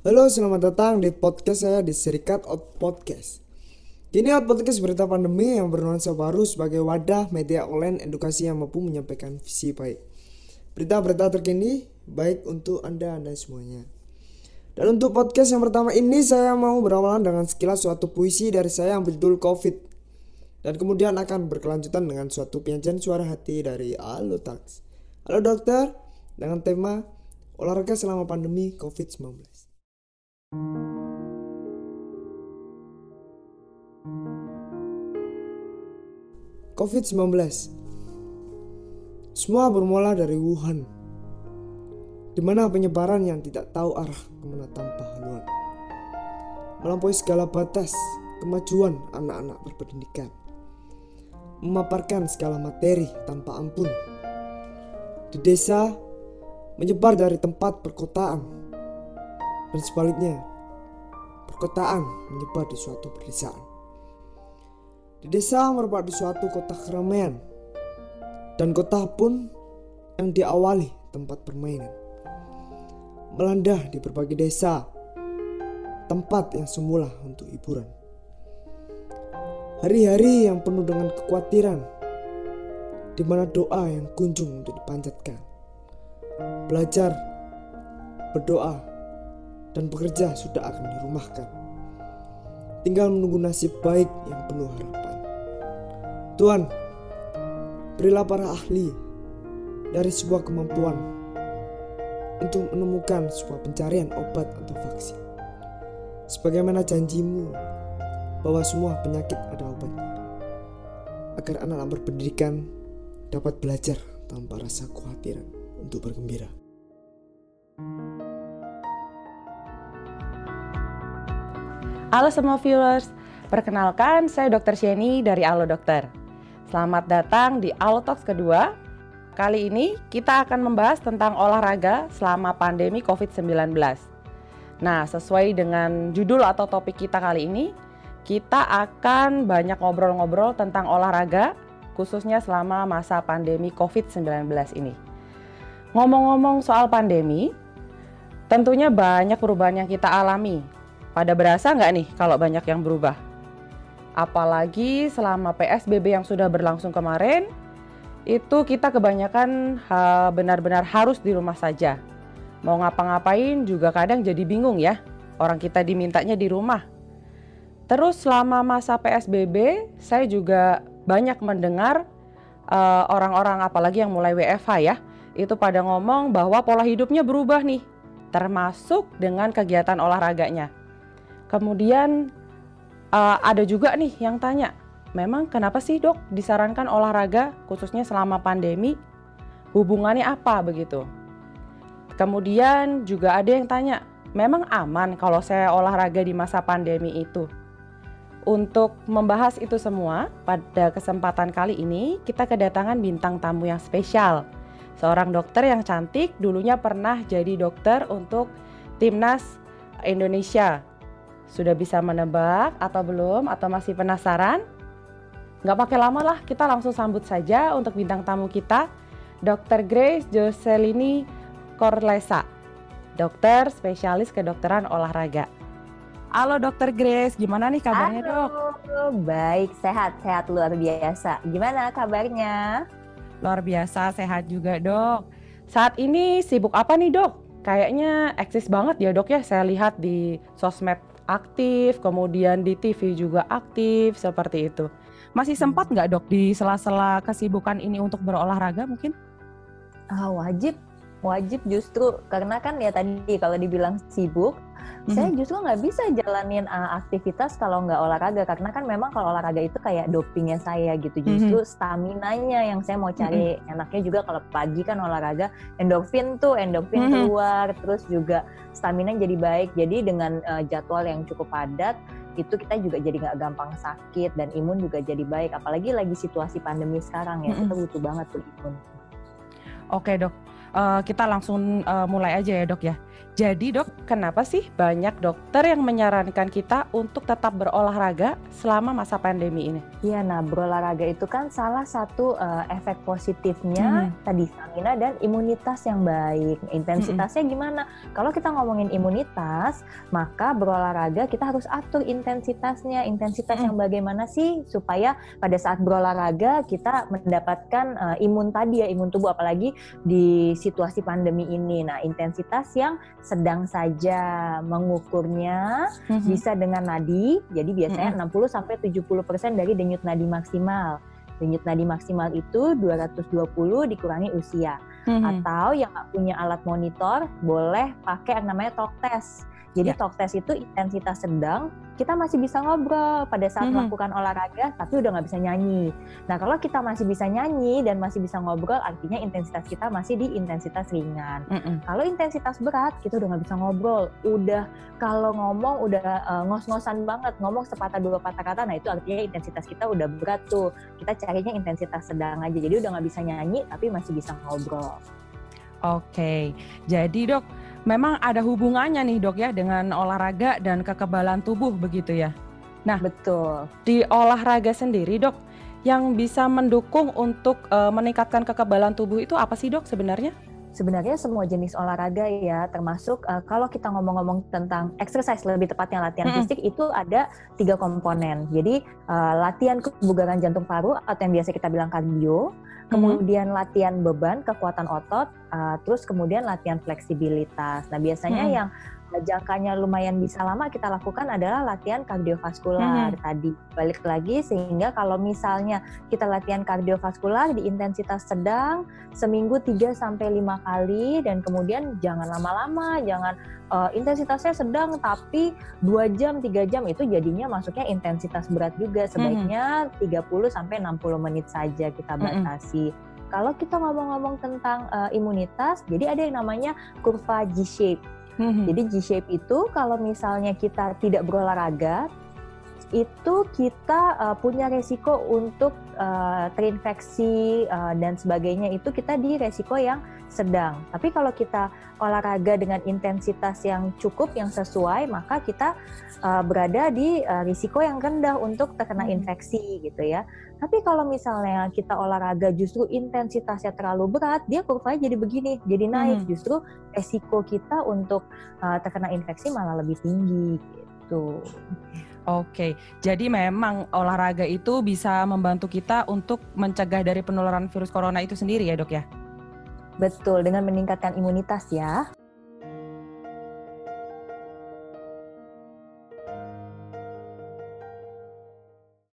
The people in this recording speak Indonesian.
Halo, selamat datang di podcast saya di Serikat Out Podcast. Kini Out Podcast berita pandemi yang bernuansa baru sebagai wadah media online edukasi yang mampu menyampaikan visi baik. Berita-berita terkini baik untuk Anda-Anda semuanya. Dan untuk podcast yang pertama ini saya mau berawalan dengan sekilas suatu puisi dari saya yang berjudul COVID. Dan kemudian akan berkelanjutan dengan suatu penyajian suara hati dari Alutax. Halo dokter, dengan tema olahraga selama pandemi COVID-19. COVID-19 Semua bermula dari Wuhan di mana penyebaran yang tidak tahu arah ke mana tanpa haluan. Melampaui segala batas kemajuan anak-anak berpendidikan. Memaparkan segala materi tanpa ampun. Di desa menyebar dari tempat perkotaan. Dan sebaliknya perkotaan menyebar di suatu pedesaan di desa merupakan suatu kota keramaian. Dan kota pun yang diawali tempat permainan. Melanda di berbagai desa. Tempat yang semula untuk hiburan. Hari-hari yang penuh dengan kekhawatiran. Di mana doa yang kunjung untuk dipanjatkan. Belajar berdoa dan bekerja sudah akan dirumahkan tinggal menunggu nasib baik yang penuh harapan Tuhan, berilah para ahli dari sebuah kemampuan untuk menemukan sebuah pencarian obat atau vaksin. Sebagaimana janjimu bahwa semua penyakit ada obatnya. Agar anak-anak berpendidikan dapat belajar tanpa rasa kekhawatiran untuk bergembira. Halo semua viewers, perkenalkan saya Dr. Sheni dari Alo Dokter. Selamat datang di Alotox kedua. Kali ini kita akan membahas tentang olahraga selama pandemi COVID-19. Nah, sesuai dengan judul atau topik kita kali ini, kita akan banyak ngobrol-ngobrol tentang olahraga khususnya selama masa pandemi COVID-19 ini. Ngomong-ngomong soal pandemi, tentunya banyak perubahan yang kita alami. Pada berasa nggak nih kalau banyak yang berubah? Apalagi selama PSBB yang sudah berlangsung kemarin, itu kita kebanyakan benar-benar harus di rumah saja. Mau ngapa-ngapain juga kadang jadi bingung ya. Orang kita dimintanya di rumah. Terus selama masa PSBB, saya juga banyak mendengar eh, orang-orang uh, apalagi yang mulai WFH ya, itu pada ngomong bahwa pola hidupnya berubah nih, termasuk dengan kegiatan olahraganya. Kemudian uh, ada juga nih yang tanya, memang kenapa sih dok disarankan olahraga khususnya selama pandemi? Hubungannya apa begitu? Kemudian juga ada yang tanya, memang aman kalau saya olahraga di masa pandemi itu? Untuk membahas itu semua, pada kesempatan kali ini kita kedatangan bintang tamu yang spesial. Seorang dokter yang cantik, dulunya pernah jadi dokter untuk timnas Indonesia sudah bisa menebak atau belum atau masih penasaran? Nggak pakai lama lah, kita langsung sambut saja untuk bintang tamu kita, Dr. Grace Joselini Korlesa, dokter spesialis kedokteran olahraga. Halo Dokter Grace, gimana nih kabarnya Halo, dok? Baik, sehat, sehat luar biasa. Gimana kabarnya? Luar biasa, sehat juga dok. Saat ini sibuk apa nih dok? Kayaknya eksis banget ya dok ya, saya lihat di sosmed aktif, kemudian di TV juga aktif seperti itu. Masih sempat nggak dok di sela-sela kesibukan ini untuk berolahraga mungkin? Uh, wajib, wajib justru karena kan ya tadi kalau dibilang sibuk, hmm Saya justru nggak bisa jalanin uh, aktivitas kalau nggak olahraga karena kan memang kalau olahraga itu kayak dopingnya saya gitu. Justru mm-hmm. stamina-nya yang saya mau cari. Mm-hmm. Enaknya juga kalau pagi kan olahraga endorfin tuh endorfin mm-hmm. keluar, terus juga stamina jadi baik. Jadi dengan uh, jadwal yang cukup padat itu kita juga jadi nggak gampang sakit dan imun juga jadi baik. Apalagi lagi situasi pandemi sekarang ya, mm-hmm. kita butuh banget tuh imun. Oke dok, uh, kita langsung uh, mulai aja ya dok ya. Jadi dok, kenapa sih banyak dokter yang menyarankan kita untuk tetap berolahraga selama masa pandemi ini? Iya, nah berolahraga itu kan salah satu uh, efek positifnya hmm. tadi stamina dan imunitas yang baik. Intensitasnya hmm. gimana? Kalau kita ngomongin imunitas, maka berolahraga kita harus atur intensitasnya. Intensitas hmm. yang bagaimana sih supaya pada saat berolahraga kita mendapatkan uh, imun tadi ya, imun tubuh apalagi di situasi pandemi ini. Nah, intensitas yang sedang saja mengukurnya mm-hmm. bisa dengan nadi. Jadi biasanya mm-hmm. 60 sampai 70% dari denyut nadi maksimal. Denyut nadi maksimal itu 220 dikurangi usia. Mm-hmm. Atau yang nggak punya alat monitor boleh pakai yang namanya talk test. Jadi ya. talk test itu intensitas sedang, kita masih bisa ngobrol pada saat mm -hmm. melakukan olahraga, tapi udah nggak bisa nyanyi. Nah kalau kita masih bisa nyanyi dan masih bisa ngobrol, artinya intensitas kita masih di intensitas ringan. Mm -hmm. Kalau intensitas berat, kita udah nggak bisa ngobrol. Udah kalau ngomong udah uh, ngos-ngosan banget, ngomong sepatah dua patah kata, nah itu artinya intensitas kita udah berat tuh. Kita carinya intensitas sedang aja, jadi udah nggak bisa nyanyi, tapi masih bisa ngobrol. Oke, jadi dok memang ada hubungannya nih dok ya dengan olahraga dan kekebalan tubuh begitu ya. Nah, betul. Di olahraga sendiri dok, yang bisa mendukung untuk uh, meningkatkan kekebalan tubuh itu apa sih dok sebenarnya? Sebenarnya semua jenis olahraga ya, termasuk uh, kalau kita ngomong-ngomong tentang exercise lebih tepatnya latihan hmm. fisik itu ada tiga komponen. Jadi uh, latihan kebugaran jantung paru atau yang biasa kita bilang kardio, kemudian latihan beban, kekuatan otot, uh, terus kemudian latihan fleksibilitas. Nah biasanya hmm. yang jangkanya lumayan bisa lama kita lakukan adalah latihan kardiovaskular hmm. tadi. Balik lagi sehingga kalau misalnya kita latihan kardiovaskular di intensitas sedang seminggu 3 sampai 5 kali dan kemudian jangan lama-lama, jangan uh, intensitasnya sedang tapi 2 jam, 3 jam itu jadinya masuknya intensitas berat juga. Sebaiknya hmm. 30 sampai 60 menit saja kita batasi. Hmm. Kalau kita ngomong-ngomong tentang uh, imunitas, jadi ada yang namanya kurva G-shape. Hmm Jadi G-shape itu kalau misalnya kita tidak berolahraga, itu kita uh, punya resiko untuk uh, terinfeksi uh, dan sebagainya itu kita di resiko yang sedang. Tapi kalau kita olahraga dengan intensitas yang cukup, yang sesuai, maka kita uh, berada di uh, risiko yang rendah untuk terkena hmm. infeksi gitu ya. Tapi kalau misalnya kita olahraga justru intensitasnya terlalu berat, dia kurvanya jadi begini, jadi naik. Hmm. Justru resiko kita untuk uh, terkena infeksi malah lebih tinggi gitu. Oke, jadi memang olahraga itu bisa membantu kita untuk mencegah dari penularan virus corona itu sendiri ya dok ya? Betul, dengan meningkatkan imunitas ya.